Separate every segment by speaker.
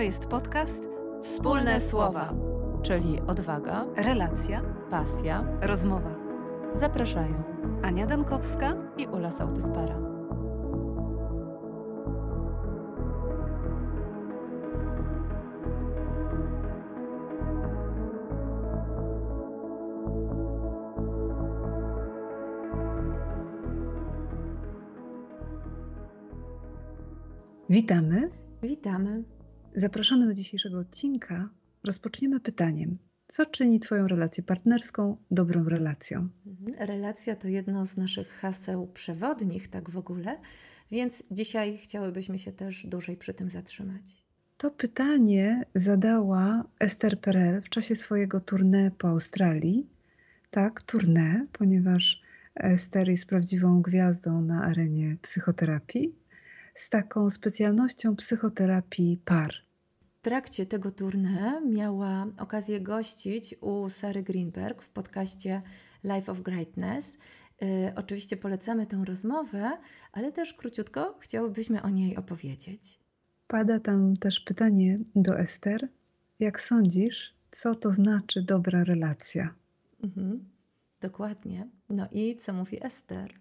Speaker 1: To jest podcast Wspólne Słowa,
Speaker 2: czyli odwaga,
Speaker 1: relacja,
Speaker 2: pasja,
Speaker 1: rozmowa.
Speaker 2: Zapraszają
Speaker 1: Ania Dankowska
Speaker 2: i Ula Sautyspara.
Speaker 3: Witamy.
Speaker 2: Witamy.
Speaker 3: Zapraszamy do dzisiejszego odcinka. Rozpoczniemy pytaniem: co czyni Twoją relację partnerską dobrą relacją?
Speaker 2: Mhm. Relacja to jedno z naszych haseł przewodnich, tak w ogóle, więc dzisiaj chciałybyśmy się też dłużej przy tym zatrzymać.
Speaker 3: To pytanie zadała Esther Perel w czasie swojego tournée po Australii. Tak, tournée, ponieważ Esther jest prawdziwą gwiazdą na arenie psychoterapii z taką specjalnością psychoterapii par.
Speaker 2: W trakcie tego tournée miała okazję gościć u Sary Greenberg w podcaście Life of Greatness. Yy, oczywiście polecamy tę rozmowę, ale też króciutko chciałybyśmy o niej opowiedzieć.
Speaker 3: Pada tam też pytanie do Ester. Jak sądzisz, co to znaczy dobra relacja?
Speaker 2: Mhm, dokładnie. No i co mówi Ester?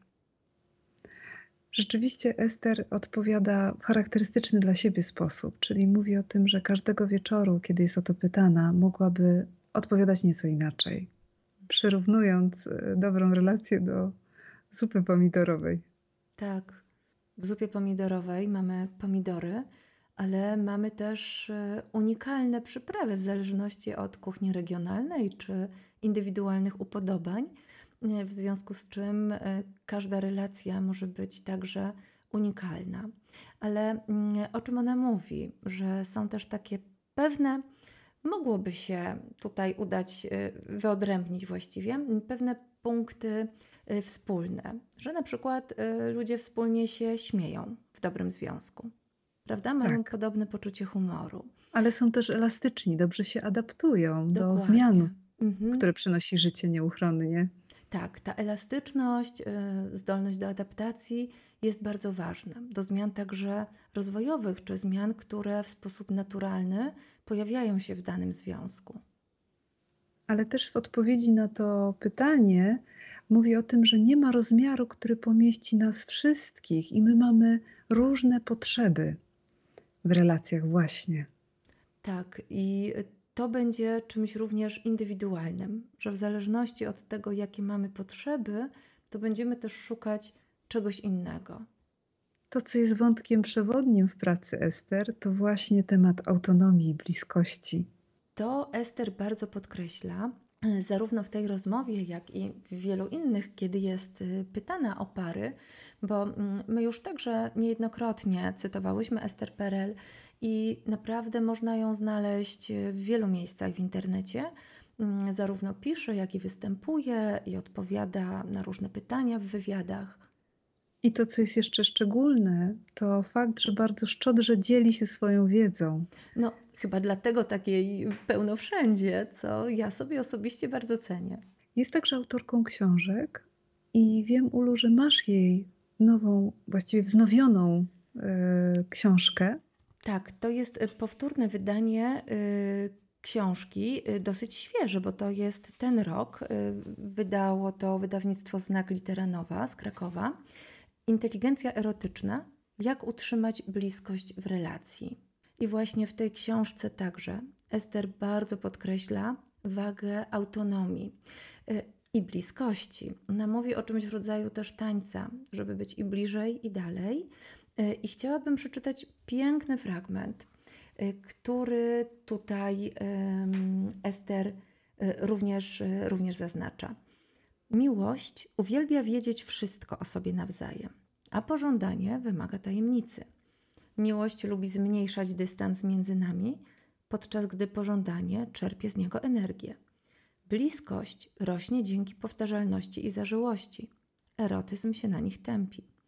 Speaker 3: Rzeczywiście Ester odpowiada w charakterystyczny dla siebie sposób, czyli mówi o tym, że każdego wieczoru, kiedy jest o to pytana, mogłaby odpowiadać nieco inaczej, przyrównując e, dobrą relację do zupy pomidorowej.
Speaker 2: Tak. W zupie pomidorowej mamy pomidory, ale mamy też e, unikalne przyprawy w zależności od kuchni regionalnej czy indywidualnych upodobań w związku z czym e, każda relacja może być także unikalna. Ale mm, o czym ona mówi? Że są też takie pewne, mogłoby się tutaj udać e, wyodrębnić właściwie, pewne punkty e, wspólne, że na przykład ludzie wspólnie się śmieją w dobrym związku. Prawda? Mają tak. podobne poczucie humoru.
Speaker 3: Ale są też elastyczni, dobrze się adaptują Dokładnie. do zmian, mhm. które przynosi życie nieuchronnie.
Speaker 2: Tak, ta elastyczność, y, zdolność do adaptacji jest bardzo ważna. Do zmian także rozwojowych, czy zmian, które w sposób naturalny pojawiają się w danym związku.
Speaker 3: Ale też w odpowiedzi na to pytanie mówi o tym, że nie ma rozmiaru, który pomieści nas wszystkich, i my mamy różne potrzeby w relacjach, właśnie.
Speaker 2: Tak, i to będzie czymś również indywidualnym, że w zależności od tego, jakie mamy potrzeby, to będziemy też szukać czegoś innego.
Speaker 3: To, co jest wątkiem przewodnim w pracy Ester, to właśnie temat autonomii i bliskości.
Speaker 2: To Ester bardzo podkreśla, e, zarówno w tej rozmowie, jak i w wielu innych, kiedy jest e, pytana o pary, bo mm, my już także niejednokrotnie cytowałyśmy Ester Perel i naprawdę można ją znaleźć w wielu miejscach w internecie. Mm, zarówno pisze, jak i występuje i odpowiada na różne pytania w wywiadach.
Speaker 3: I to, co jest jeszcze szczególne, to fakt, że bardzo szczodrze dzieli się swoją wiedzą.
Speaker 2: No, chyba dlatego takiej pełno wszędzie, co ja sobie osobiście bardzo cenię.
Speaker 3: Jest także autorką książek i wiem, Ulu, że masz jej nową, właściwie wznowioną yy, książkę.
Speaker 2: Tak, to jest y, powtórne wydanie y, książki, y, dosyć świeże, bo to jest ten rok. Wydało to wydawnictwo Znak Literanowa z Krakowa. Inteligencja erotyczna. Jak utrzymać bliskość w relacji. I właśnie w tej książce także Ester bardzo podkreśla wagę autonomii i bliskości. Ona mówi o czymś w rodzaju też tańca, żeby być i bliżej, i dalej. E, I chciałabym przeczytać piękny fragment, e, który tutaj Ester e, również, również zaznacza. Miłość uwielbia wiedzieć wszystko o sobie nawzajem, a pożądanie wymaga tajemnicy. Miłość lubi zmniejszać dystans między nami, podczas gdy pożądanie czerpie z niego energię. Bliskość rośnie dzięki powtarzalności i zażyłości. Erotyzm się na nich tępi.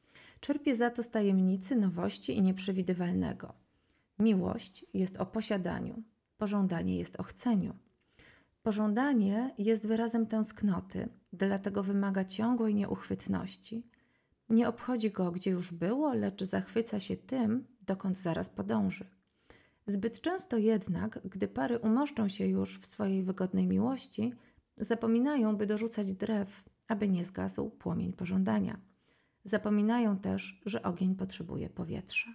Speaker 2: Czerpie za to z tajemnicy, nowości i nieprzewidywalnego. Miłość jest o posiadaniu, pożądanie jest o chceniu. Pożądanie jest wyrazem tęsknoty, dlatego wymaga ciągłej nieuchwytności. Nie obchodzi go, gdzie już było, lecz zachwyca się tym, dokąd zaraz podąży. Zbyt często jednak, gdy pary umoszczą się już w swojej wygodnej miłości, zapominają, by dorzucać drew, aby nie zgasł płomień pożądania. Zapominają też, że ogień potrzebuje powietrza.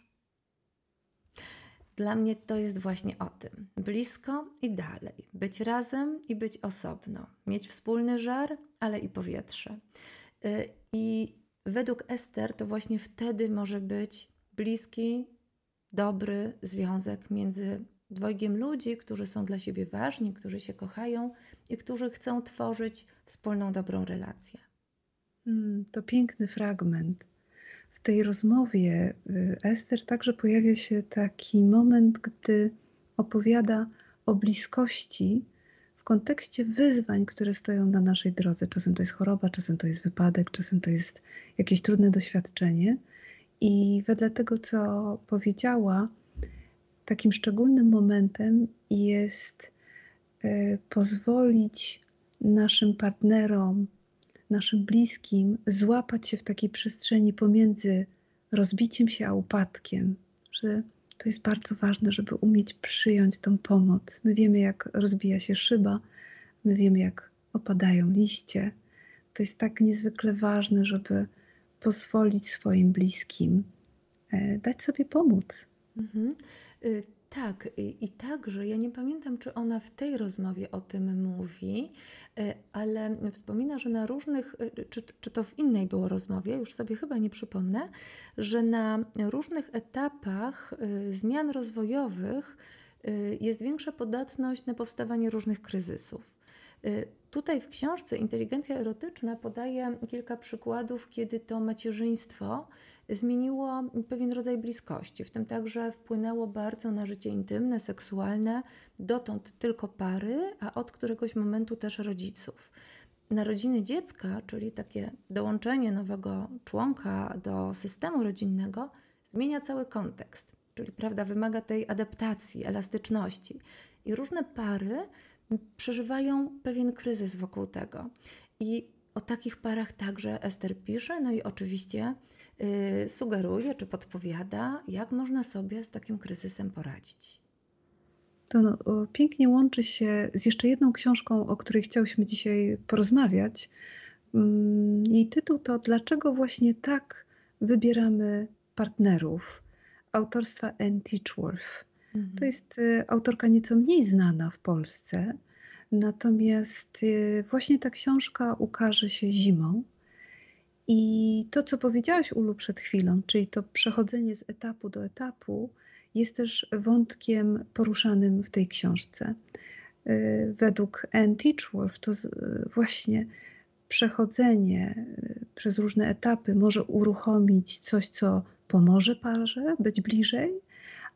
Speaker 2: Dla mnie to jest właśnie o tym. Blisko i dalej. Być razem i być osobno. Mieć wspólny żar, ale i powietrze. Y, I według Ester to właśnie wtedy może być bliski, dobry związek między dwojgiem ludzi, którzy są dla siebie ważni, którzy się kochają i którzy chcą tworzyć wspólną, dobrą relację.
Speaker 3: Mm, to piękny fragment. W tej rozmowie y, Ester także pojawia się taki moment, gdy opowiada o bliskości w kontekście wyzwań, które stoją na naszej drodze. Czasem to jest choroba, czasem to jest wypadek, czasem to jest jakieś trudne doświadczenie. I wedle tego, co powiedziała, takim szczególnym momentem jest y, pozwolić naszym partnerom, naszym bliskim złapać się w takiej przestrzeni pomiędzy rozbiciem się a upadkiem, że to jest bardzo ważne, żeby umieć przyjąć tą pomoc. My wiemy, jak rozbija się szyba, my wiemy, jak opadają liście. To jest tak niezwykle ważne, żeby pozwolić swoim bliskim e, dać sobie pomóc.
Speaker 2: Mhm. Y, tak, i, i także ja nie pamiętam, czy ona w tej rozmowie o tym mówi, y, ale wspomina, że na różnych, y, czy, czy to w innej było rozmowie, już sobie chyba nie przypomnę, że na różnych etapach y, zmian rozwojowych y, jest większa podatność na powstawanie różnych kryzysów. Y, Tutaj w książce Inteligencja erotyczna podaje kilka przykładów, kiedy to macierzyństwo zmieniło pewien rodzaj bliskości, w tym także wpłynęło bardzo na życie intymne, seksualne, dotąd tylko pary, a od któregoś momentu też rodziców. Narodziny dziecka, czyli takie dołączenie nowego członka do systemu rodzinnego, zmienia cały kontekst, czyli prawda, wymaga tej adaptacji, elastyczności. I różne pary przeżywają pewien kryzys wokół tego. I o takich parach także Ester pisze, no i oczywiście sugeruje czy podpowiada, jak można sobie z takim kryzysem poradzić.
Speaker 3: To no, pięknie łączy się z jeszcze jedną książką, o której chciałyśmy dzisiaj porozmawiać. Mm, jej tytuł to Dlaczego właśnie tak wybieramy partnerów? Autorstwa Anne Teachworth. Mhm. To jest y, autorka nieco mniej znana w Polsce, natomiast y, właśnie ta książka ukaże się zimą. I to, co powiedziałaś, Ulu, przed chwilą, czyli to przechodzenie z etapu do etapu, jest też wątkiem poruszanym w tej książce. Y, według Anne Teachworth to właśnie przechodzenie przez różne etapy może uruchomić coś, co pomoże parze być bliżej,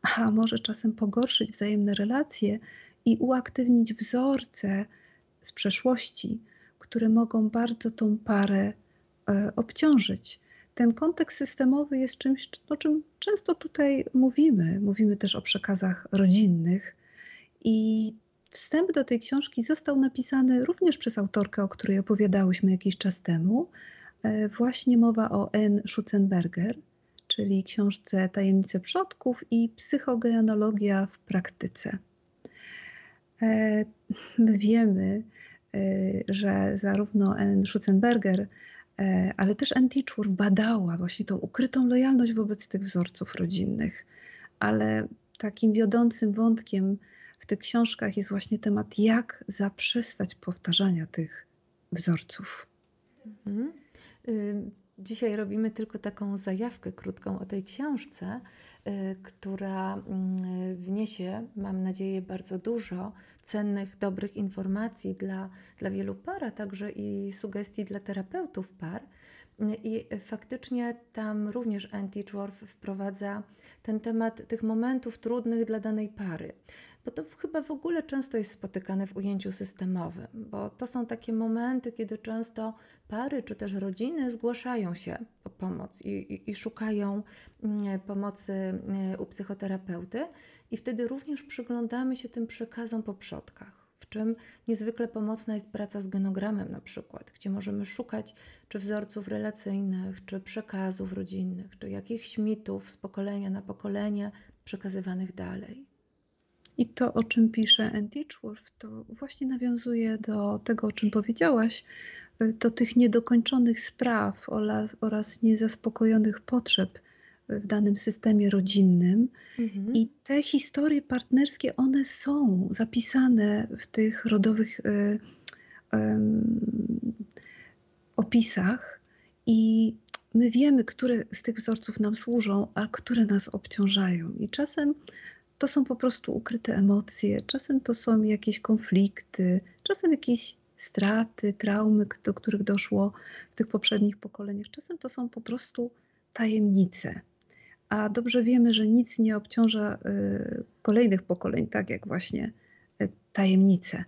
Speaker 3: a może czasem pogorszyć wzajemne relacje i uaktywnić wzorce z przeszłości, które mogą bardzo tą parę obciążyć. Ten kontekst systemowy jest czymś, o czym często tutaj mówimy. Mówimy też o przekazach rodzinnych. I wstęp do tej książki został napisany również przez autorkę, o której opowiadałyśmy jakiś czas temu. E, właśnie mowa o N. Schutzenberger czyli książce Tajemnice Przodków i Psychogenealogia w praktyce. E, my wiemy, e, że zarówno N. Schutzenberger, e, ale też Teachworth badała właśnie tą ukrytą lojalność wobec tych wzorców rodzinnych. Ale takim wiodącym wątkiem w tych książkach jest właśnie temat, jak zaprzestać powtarzania tych wzorców. Mhm.
Speaker 2: Dzisiaj robimy tylko taką zajawkę krótką o tej książce, y, która mm, wniesie, mam nadzieję, bardzo dużo cennych, dobrych informacji dla, dla wielu par, a także i sugestii dla terapeutów par. I faktycznie tam również Anti Teachworth wprowadza ten temat tych momentów trudnych dla danej pary bo to chyba w ogóle często jest spotykane w ujęciu systemowym, bo to są takie momenty, kiedy często pary czy też rodziny zgłaszają się po pomoc i, i, i szukają mm, pomocy mm, u psychoterapeuty, i wtedy również przyglądamy się tym przekazom po przodkach. W czym niezwykle pomocna jest praca z genogramem, na przykład, gdzie możemy szukać czy wzorców relacyjnych, czy przekazów rodzinnych, czy jakichś mitów z pokolenia na pokolenie przekazywanych dalej.
Speaker 3: I to, o czym pisze Teachworth, to właśnie nawiązuje do tego, o czym powiedziałaś, y, do tych niedokończonych spraw oraz, oraz niezaspokojonych potrzeb w danym systemie rodzinnym.
Speaker 2: Mhm.
Speaker 3: I te historie partnerskie, one są zapisane w tych rodowych y, opisach i my wiemy, które z tych wzorców nam służą, a które nas obciążają. I czasem to są po prostu ukryte emocje, czasem to są jakieś konflikty, czasem jakieś straty, traumy, do których doszło w tych poprzednich pokoleniach, czasem to są po prostu tajemnice. A dobrze wiemy, że nic nie obciąża y, kolejnych pokoleń, tak jak właśnie y, tajemnice.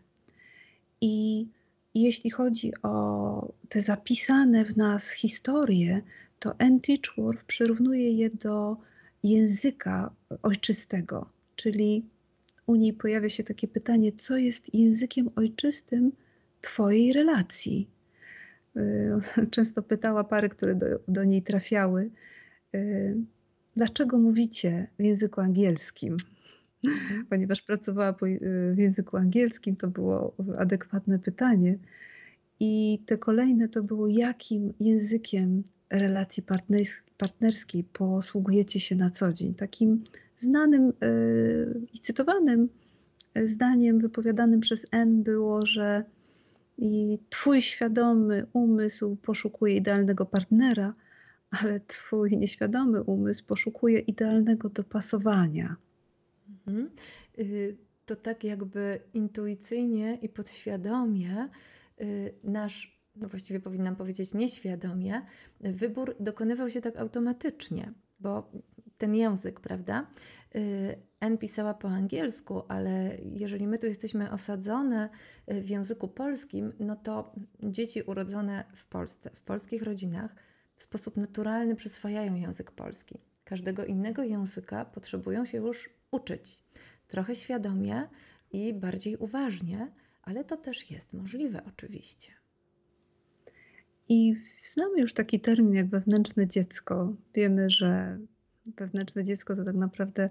Speaker 3: I jeśli chodzi o te zapisane w nas historie, to Ann Teachworth przyrównuje je do języka ojczystego, czyli u niej pojawia się takie pytanie, co jest językiem ojczystym Twojej relacji? Y, często pytała pary, które do, do niej trafiały, y, dlaczego mówicie w języku angielskim? Mhm. Ponieważ pracowała w języku angielskim, to było adekwatne pytanie. I te kolejne to było, jakim językiem relacji partnerskiej posługujecie się na co dzień. Takim znanym e, i cytowanym zdaniem wypowiadanym przez N było, że i twój świadomy umysł poszukuje idealnego partnera, ale twój nieświadomy umysł poszukuje idealnego dopasowania.
Speaker 2: Mhm. Y, to tak jakby intuicyjnie i podświadomie y, nasz, no właściwie powinnam powiedzieć nieświadomie, wybór dokonywał się tak automatycznie, bo ten język, prawda? Y, N pisała po angielsku, ale jeżeli my tu jesteśmy osadzone w języku polskim, no to dzieci urodzone w Polsce, w polskich rodzinach, w sposób naturalny przyswajają język polski. Każdego innego języka potrzebują się już uczyć. Trochę świadomie i bardziej uważnie, ale to też jest możliwe oczywiście.
Speaker 3: I znamy już taki termin jak wewnętrzne dziecko. Wiemy, że wewnętrzne dziecko to tak naprawdę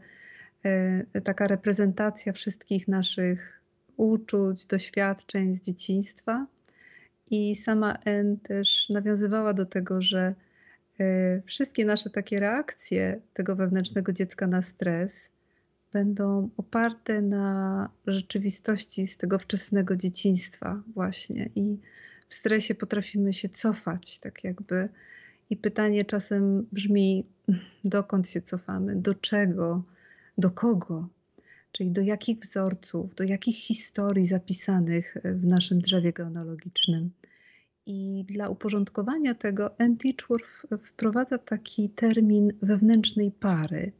Speaker 3: e, taka reprezentacja wszystkich naszych uczuć, doświadczeń z dzieciństwa. I sama N też nawiązywała do tego, że e, wszystkie nasze takie reakcje tego wewnętrznego dziecka na stres będą oparte na rzeczywistości z tego wczesnego dzieciństwa, właśnie. I w stresie potrafimy się cofać, tak jakby. I pytanie czasem brzmi: dokąd się cofamy, do czego, do kogo, czyli do jakich wzorców, do jakich historii zapisanych w naszym drzewie genealogicznym. I dla uporządkowania tego Ann Teachworth wprowadza taki termin wewnętrznej pary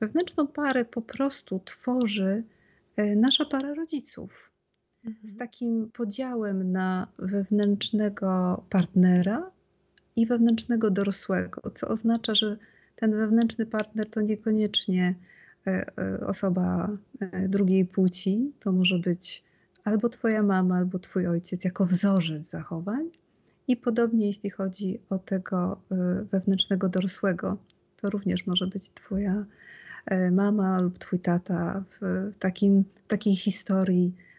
Speaker 3: Wewnętrzną parę po prostu tworzy e, nasza para rodziców. Mhm. Z takim podziałem na wewnętrznego partnera i wewnętrznego dorosłego, co oznacza, że ten wewnętrzny partner to niekoniecznie e, e, osoba drugiej płci, to może być albo Twoja mama, albo Twój ojciec jako wzorzec zachowań. I podobnie jeśli chodzi o tego wewnętrznego dorosłego, to również może być Twoja E, mama lub twój tata w takim, takiej historii e,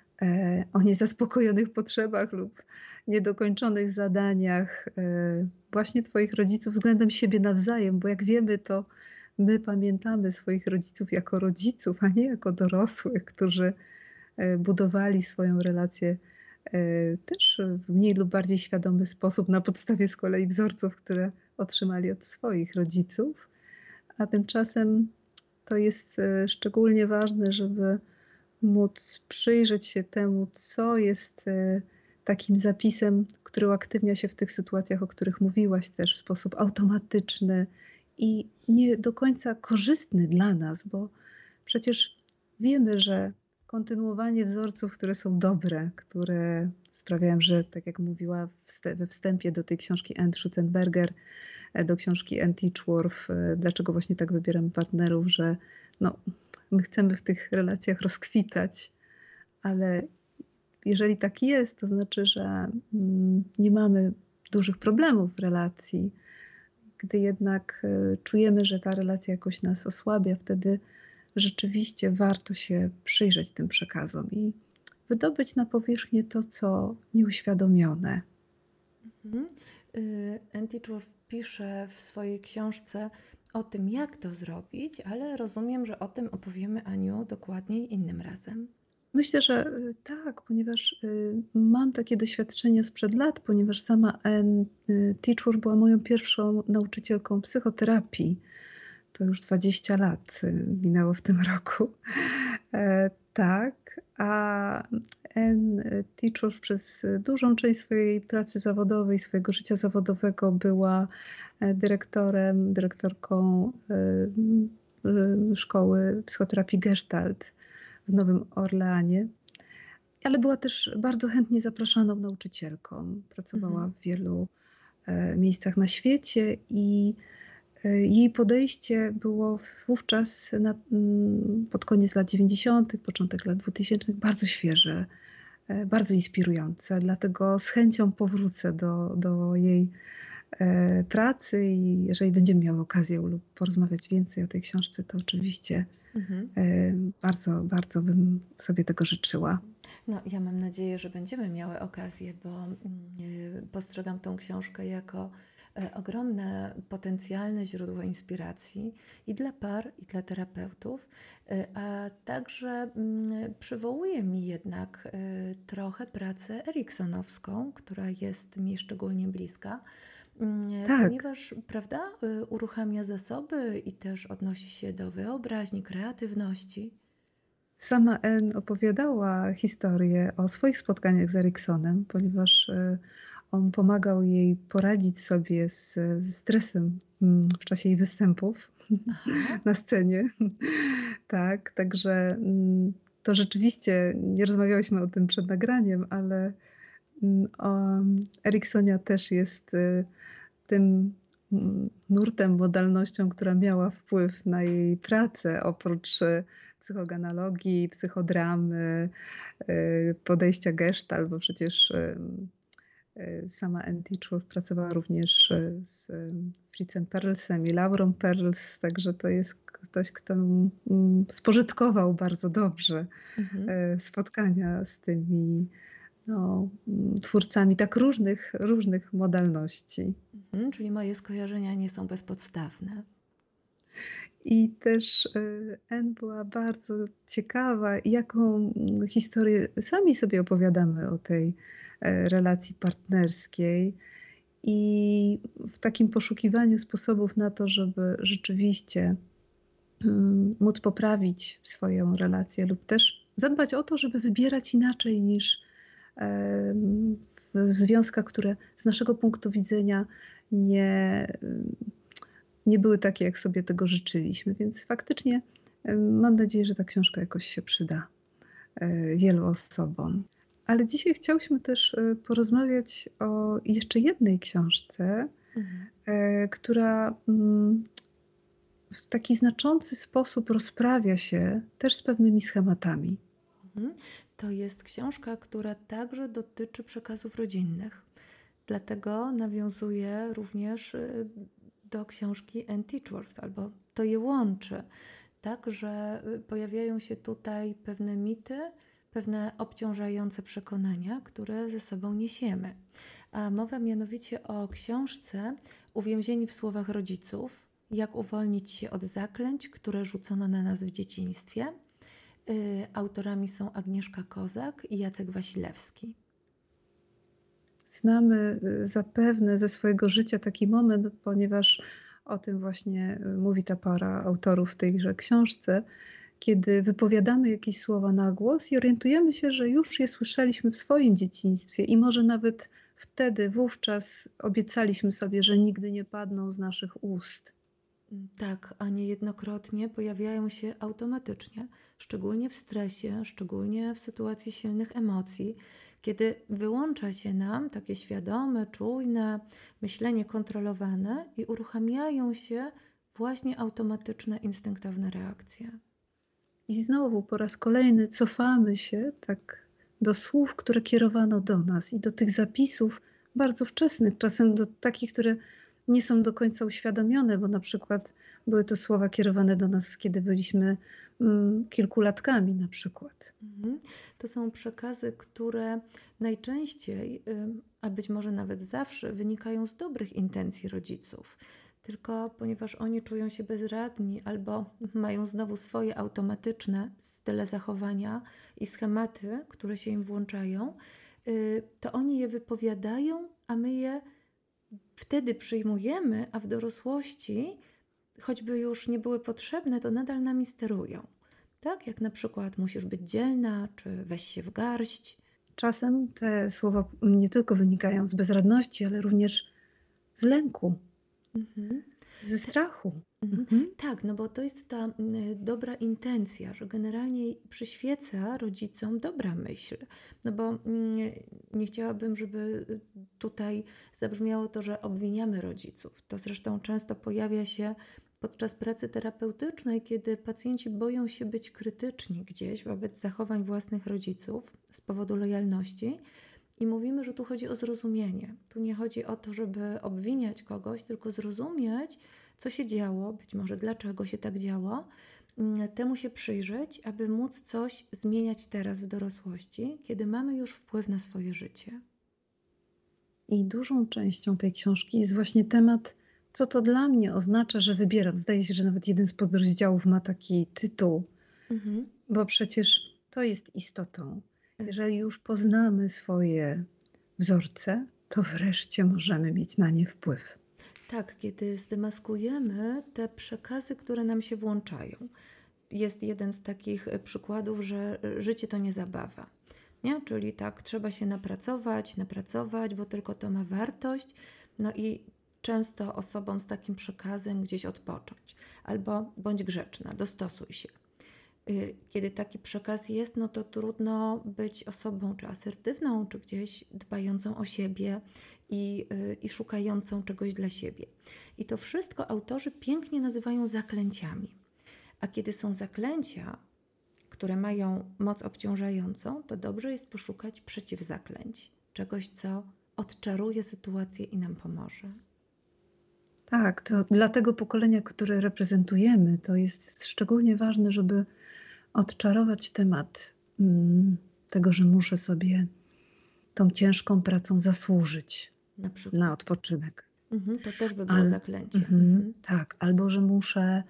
Speaker 3: o niezaspokojonych potrzebach lub niedokończonych zadaniach e, właśnie Twoich rodziców względem siebie nawzajem, bo jak wiemy, to my pamiętamy swoich rodziców jako rodziców, a nie jako dorosłych, którzy budowali swoją relację też w mniej lub bardziej świadomy sposób na podstawie z kolei wzorców, które otrzymali od swoich rodziców. A tymczasem to jest e, szczególnie ważne, żeby móc przyjrzeć się temu, co jest e, takim zapisem, który uaktywnia się w tych sytuacjach, o których mówiłaś też w sposób automatyczny i nie do końca korzystny dla nas, bo przecież wiemy, że kontynuowanie wzorców, które są dobre, które sprawiają, że, tak jak mówiła we wstępie do tej książki Anne Schutzenberger, do książki Ann Teachworth, e, dlaczego właśnie tak wybieramy partnerów, że no, my chcemy w tych relacjach rozkwitać, ale jeżeli tak jest, to znaczy, że mm, nie mamy dużych problemów w relacji. Gdy jednak e, czujemy, że ta relacja jakoś nas osłabia, wtedy rzeczywiście warto się przyjrzeć tym przekazom i wydobyć na powierzchnię to, co nieuświadomione.
Speaker 2: Mhm. Y, pisze w swojej książce o tym, jak to zrobić, ale rozumiem, że o tym opowiemy Aniu dokładniej innym razem.
Speaker 3: Myślę, że y, tak, ponieważ y, mam takie doświadczenia sprzed lat, ponieważ sama Ann Teachur była moją pierwszą nauczycielką psychoterapii. To już 20 lat minęło w tym roku. E, tak, a Ann Teachur przez dużą część swojej pracy zawodowej, swojego życia zawodowego była e, dyrektorem, dyrektorką e, szkoły psychoterapii Gestalt w Nowym Orleanie. Ale była też bardzo chętnie zapraszaną nauczycielką. Pracowała mhm. w wielu e, miejscach na świecie i jej podejście było wówczas na, mm, pod koniec lat 90., początek lat 2000 bardzo świeże, e, bardzo inspirujące. Dlatego z chęcią powrócę do, do jej e, pracy i jeżeli będziemy miały okazję lub porozmawiać więcej o tej książce, to oczywiście mhm. E, bardzo, bardzo bym sobie tego życzyła.
Speaker 2: No, ja mam nadzieję, że będziemy miały okazję, bo mm, postrzegam tą książkę jako E, ogromne potencjalne źródło inspiracji i dla par, i dla terapeutów, e, a także mm, przywołuje mi jednak e, trochę pracę eriksonowską, która jest mi szczególnie bliska. Mm, tak. Ponieważ, prawda, uruchamia zasoby i też odnosi się do wyobraźni, kreatywności.
Speaker 3: Sama N opowiadała historię o swoich spotkaniach z Eriksonem, ponieważ on pomagał jej poradzić sobie z, stresem mm, w czasie jej występów Aha. na scenie. tak, także mm, to rzeczywiście, nie rozmawiałyśmy o tym przed nagraniem, ale mm, Eriksonia też jest y, tym nurtem, modalnością, która miała wpływ na jej pracę, oprócz y, psychoganalogii, psychodramy, y, podejścia gestalt, bo przecież sama Andy Chur pracowała również e, z e, Fritzem Perlsem i Laurą Perls, także to jest ktoś, kto mm, spożytkował bardzo dobrze mhm. spotkania z tymi no, mm, twórcami tak różnych, różnych modalności.
Speaker 2: Mhm, czyli moje skojarzenia nie są bezpodstawne.
Speaker 3: I też N była bardzo ciekawa, jaką mm, historię sami sobie opowiadamy o tej E, relacji partnerskiej i w takim poszukiwaniu sposobów na to, żeby rzeczywiście mm, móc poprawić swoją relację lub też zadbać o to, żeby wybierać inaczej niż w związkach, które z naszego punktu widzenia nie, nie były takie, jak sobie tego życzyliśmy. Więc faktycznie mam nadzieję, że ta książka jakoś się przyda e, wielu osobom. Ale dzisiaj chciałyśmy też e, porozmawiać o jeszcze jednej książce, mhm. E, która mm, w taki znaczący sposób rozprawia się też z pewnymi schematami.
Speaker 2: Mhm. To jest książka, która także dotyczy przekazów rodzinnych. Dlatego nawiązuje również e, do książki Anne Teachworth, albo to je łączy. Tak, że pojawiają się tutaj pewne mity, pewne obciążające przekonania, które ze sobą niesiemy. A mowa mianowicie o książce Uwięzieni w słowach rodziców, jak uwolnić się od zaklęć, które rzucono na nas w dzieciństwie. Y, autorami są Agnieszka Kozak i Jacek Wasilewski.
Speaker 3: Znamy y, zapewne ze swojego życia taki moment, ponieważ o tym właśnie y, mówi ta para autorów w tejże książce, kiedy wypowiadamy jakieś słowa na głos i orientujemy się, że już je słyszeliśmy w swoim dzieciństwie i może nawet wtedy, wówczas obiecaliśmy sobie, że nigdy nie padną z naszych ust.
Speaker 2: Tak, a niejednokrotnie pojawiają się automatycznie, szczególnie w stresie, szczególnie w sytuacji silnych emocji, kiedy wyłącza się nam takie świadome, czujne myślenie kontrolowane i uruchamiają się właśnie automatyczne, instynktowne reakcje.
Speaker 3: I znowu po raz kolejny cofamy się tak do słów, które kierowano do nas i do tych zapisów bardzo wczesnych, czasem do takich, które nie są do końca uświadomione, bo na przykład były to słowa kierowane do nas, kiedy byliśmy mm, kilkulatkami na przykład.
Speaker 2: Mhm. To są przekazy, które najczęściej, a być może nawet zawsze, wynikają z dobrych intencji rodziców. Tylko ponieważ oni czują się bezradni albo mają znowu swoje automatyczne style zachowania i schematy, które się im włączają, y, to oni je wypowiadają, a my je wtedy przyjmujemy, a w dorosłości, choćby już nie były potrzebne, to nadal nami sterują. Tak, jak na przykład musisz być dzielna, czy weź się w garść.
Speaker 3: Czasem te słowa nie tylko wynikają z bezradności, ale również z lęku, mhm. ze strachu.
Speaker 2: Mhm. mhm. Tak, no bo to jest ta dobra intencja, że generalnie przyświeca rodzicom dobra myśl. No bo nie chciałabym, żeby tutaj zabrzmiało to, że obwiniamy rodziców. To zresztą często pojawia się podczas pracy terapeutycznej, kiedy pacjenci boją się być krytyczni gdzieś wobec zachowań własnych rodziców z powodu lojalności. I mówimy, że tu chodzi o zrozumienie. Tu nie chodzi o to, żeby obwiniać kogoś, tylko zrozumieć, co się działo, być może dlaczego się tak działo, mm, temu się przyjrzeć, aby móc coś zmieniać teraz w dorosłości, kiedy mamy już wpływ na swoje życie.
Speaker 3: I dużą częścią tej książki jest właśnie temat, co to dla mnie oznacza, że wybieram. Zdaje się, że nawet jeden z podrozdziałów ma taki tytuł, mhm. bo przecież to jest istotą. Jeżeli już poznamy swoje wzorce, to wreszcie możemy mieć na nie wpływ.
Speaker 2: Tak, kiedy zdemaskujemy te przekazy, które nam się włączają. Jest jeden z takich przykładów, że życie to nie zabawa. Nie? Czyli tak, trzeba się napracować, napracować, bo tylko to ma wartość. No i często osobom z takim przekazem gdzieś odpocząć. Albo bądź grzeczna, dostosuj się. Y, kiedy taki przekaz jest, no to trudno być osobą czy asertywną, czy gdzieś dbającą o siebie i, y, i szukającą czegoś dla siebie. I to wszystko autorzy pięknie nazywają zaklęciami. A kiedy są zaklęcia, które mają moc obciążającą, to dobrze jest poszukać przeciwzaklęć, czegoś, co odczaruje sytuację i nam pomoże.
Speaker 3: Tak, to dla tego pokolenia, które reprezentujemy, to jest szczególnie ważne, żeby odczarować temat mm, tego, że muszę sobie tą ciężką pracą zasłużyć na, na odpoczynek.
Speaker 2: Mhm, to też by było Al, zaklęcie. Mhm,
Speaker 3: mhm. Tak, albo że muszę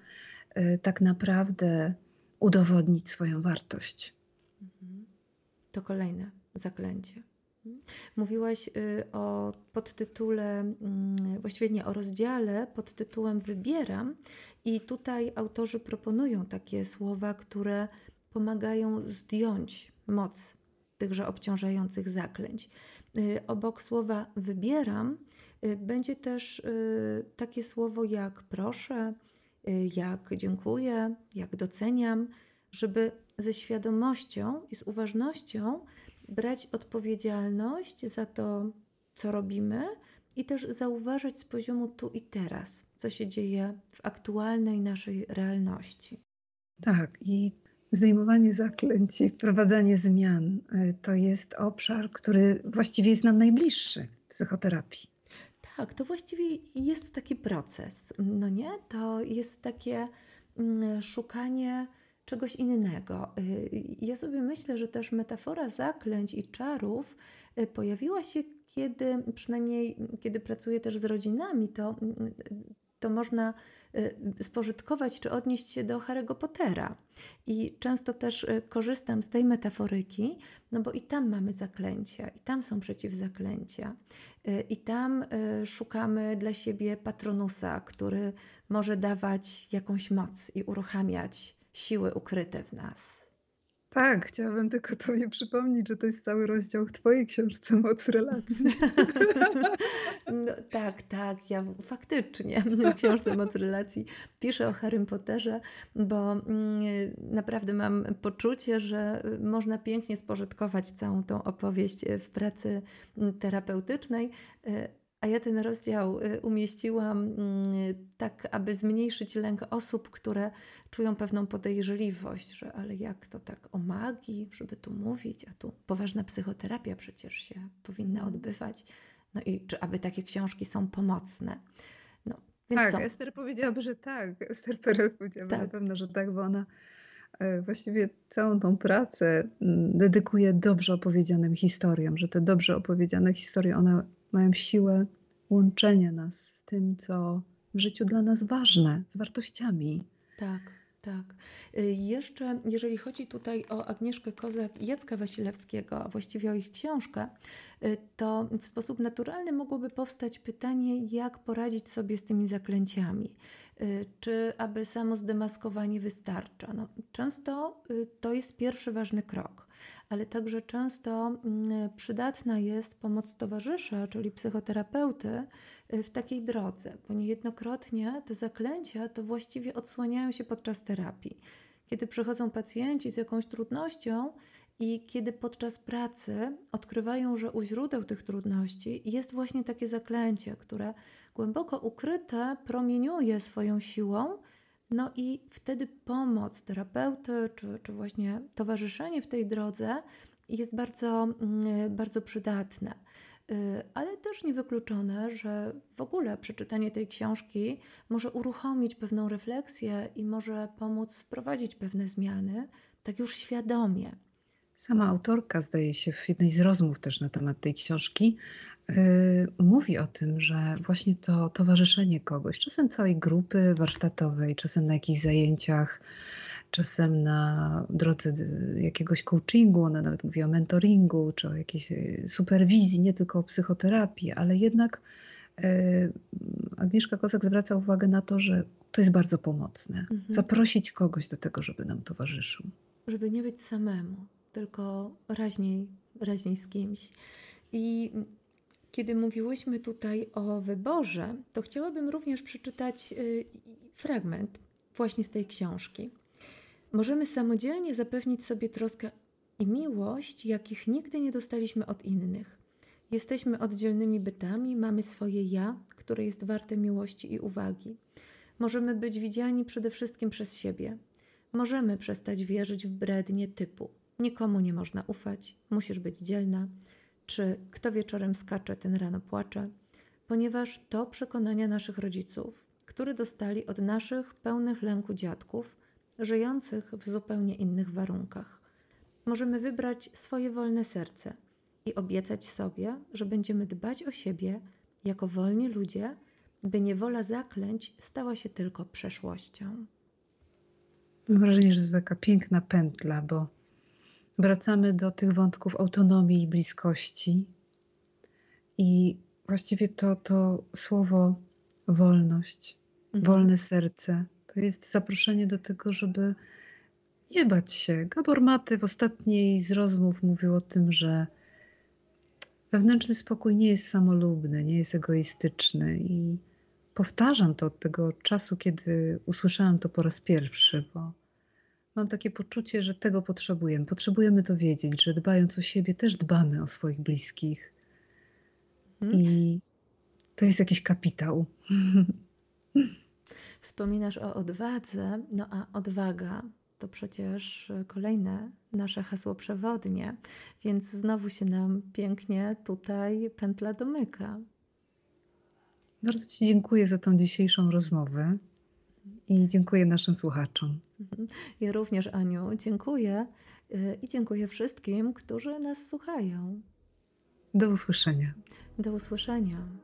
Speaker 3: y, tak naprawdę udowodnić swoją wartość. Mhm.
Speaker 2: To kolejne zaklęcie. Mówiłaś y, o podtytule, mm, właściwie nie, o rozdziale pod tytułem Wybieram, i tutaj autorzy proponują takie słowa, które pomagają zdjąć moc tychże obciążających zaklęć. Y, obok słowa wybieram y, będzie też takie słowo jak proszę, jak dziękuję, jak doceniam, żeby ze świadomością i z uważnością brać odpowiedzialność za to, co robimy i też zauważać z poziomu tu i teraz, co się dzieje w aktualnej naszej realności.
Speaker 3: Tak, i zdejmowanie zaklęć i wprowadzanie zmian y, to jest obszar, który właściwie jest nam najbliższy w psychoterapii.
Speaker 2: Tak, to właściwie jest taki proces, no nie? To jest takie mm, szukanie czegoś innego. Y, ja sobie myślę, że też metafora zaklęć i czarów y, pojawiła się, kiedy, przynajmniej kiedy pracuję też z rodzinami, to, to można y, spożytkować czy odnieść się do Harry'ego Pottera. I często też korzystam z tej metaforyki, no bo i tam mamy zaklęcia, i tam są przeciwzaklęcia, i tam szukamy dla siebie patronusa, który może dawać jakąś moc i uruchamiać siły ukryte w nas.
Speaker 3: Tak, chciałabym tylko Tobie przypomnieć, że to jest cały rozdział w Twojej książce Moc relacji.
Speaker 2: No, tak, tak, ja faktycznie w książce Moc relacji piszę o Harrym Potterze, bo mm, naprawdę mam poczucie, że można pięknie spożytkować całą tą opowieść w pracy terapeutycznej a ja ten rozdział y, umieściłam mm, tak, aby zmniejszyć lęk osób, które czują pewną podejrzliwość, że ale jak to tak o magii, żeby tu mówić, a tu poważna psychoterapia przecież się powinna odbywać. No i czy aby takie książki są pomocne. Więc
Speaker 3: Tak,
Speaker 2: są.
Speaker 3: Ester powiedziałaby, że tak. Ester Perel powiedziałaby na
Speaker 2: Tak.
Speaker 3: pewno, że tak, bo ona e, właściwie całą tą pracę mm, dedykuje dobrze opowiedzianym historiom, że te dobrze opowiedziane historie, one mają siłę łączenia nas z tym, co w życiu dla nas ważne, z wartościami.
Speaker 2: Tak, tak. Y, Jeszcze, jeżeli chodzi tutaj o Agnieszkę Kozak i Jacka Wasilewskiego, a właściwie o ich książkę, y, to w sposób naturalny mogłoby powstać pytanie, jak poradzić sobie z tymi zaklęciami. Y, Czy aby samo zdemaskowanie wystarcza? No, często to jest pierwszy ważny krok, ale także często mm, przydatna jest pomoc towarzysza, czyli psychoterapeuty, y, w takiej drodze, bo niejednokrotnie te zaklęcia to właściwie odsłaniają się podczas terapii. Kiedy przychodzą pacjenci z jakąś trudnością i kiedy podczas pracy odkrywają, że u źródeł tych trudności jest właśnie takie zaklęcie, które głęboko ukryte promieniuje swoją siłą, no i wtedy pomoc terapeuty czy, czy właśnie towarzyszenie w tej drodze jest bardzo, mm, bardzo przydatne. Y, Ale też niewykluczone, że w ogóle przeczytanie tej książki może uruchomić pewną refleksję i może pomóc wprowadzić pewne zmiany, tak już świadomie.
Speaker 3: Sama autorka, zdaje się, w jednej z rozmów też na temat tej książki, yy, mówi o tym, że właśnie to towarzyszenie kogoś, czasem całej grupy warsztatowej, czasem na jakichś zajęciach, czasem na drodze jakiegoś coachingu, ona nawet mówi o mentoringu, czy o jakiejś yy, superwizji, nie tylko o psychoterapii, ale jednak yy, Agnieszka Kozak zwraca uwagę na to, że to jest bardzo pomocne.
Speaker 2: Mhm.
Speaker 3: Zaprosić kogoś do tego, żeby nam towarzyszył.
Speaker 2: żeby nie być samemu, tylko raźniej, raźniej z kimś. I kiedy mówiłyśmy tutaj o wyborze, to chciałabym również przeczytać y, fragment właśnie z tej książki. Możemy samodzielnie zapewnić sobie troskę i miłość, jakich nigdy nie dostaliśmy od innych. Jesteśmy oddzielnymi bytami, mamy swoje ja, które jest warte miłości i uwagi. Możemy być widziani przede wszystkim przez siebie. Możemy przestać wierzyć w brednie typu nikomu nie można ufać, musisz być dzielna, czy kto wieczorem skacze, ten rano płacze, ponieważ to przekonania naszych rodziców, które dostali od naszych pełnych lęku dziadków, żyjących w zupełnie innych warunkach. Możemy wybrać swoje wolne serce i obiecać sobie, że będziemy dbać o siebie jako wolni ludzie, by niewola zaklęć stała się tylko przeszłością.
Speaker 3: Mam wrażenie, że to taka piękna pętla, bo wracamy do tych wątków autonomii i bliskości. I właściwie to, to słowo wolność,
Speaker 2: Mhm.
Speaker 3: wolne serce, to jest zaproszenie do tego, żeby nie bać się. Gabor Maty w ostatniej z rozmów mówił o tym, że wewnętrzny spokój nie jest samolubny, nie jest egoistyczny. I powtarzam to od tego czasu, kiedy usłyszałam to po raz pierwszy, bo mam takie poczucie, że tego potrzebujemy. Potrzebujemy to wiedzieć, że dbając o siebie, też dbamy o swoich bliskich.
Speaker 2: Mhm.
Speaker 3: I to jest jakiś kapitał.
Speaker 2: Wspominasz o odwadze, no a odwaga to przecież kolejne nasze hasło przewodnie, więc znowu się nam pięknie tutaj pętla domyka.
Speaker 3: Bardzo Ci dziękuję za tą dzisiejszą rozmowę i dziękuję naszym słuchaczom.
Speaker 2: Mhm. Ja również, Aniu, dziękuję y, i dziękuję wszystkim, którzy nas słuchają.
Speaker 3: Do usłyszenia.
Speaker 2: Do usłyszenia.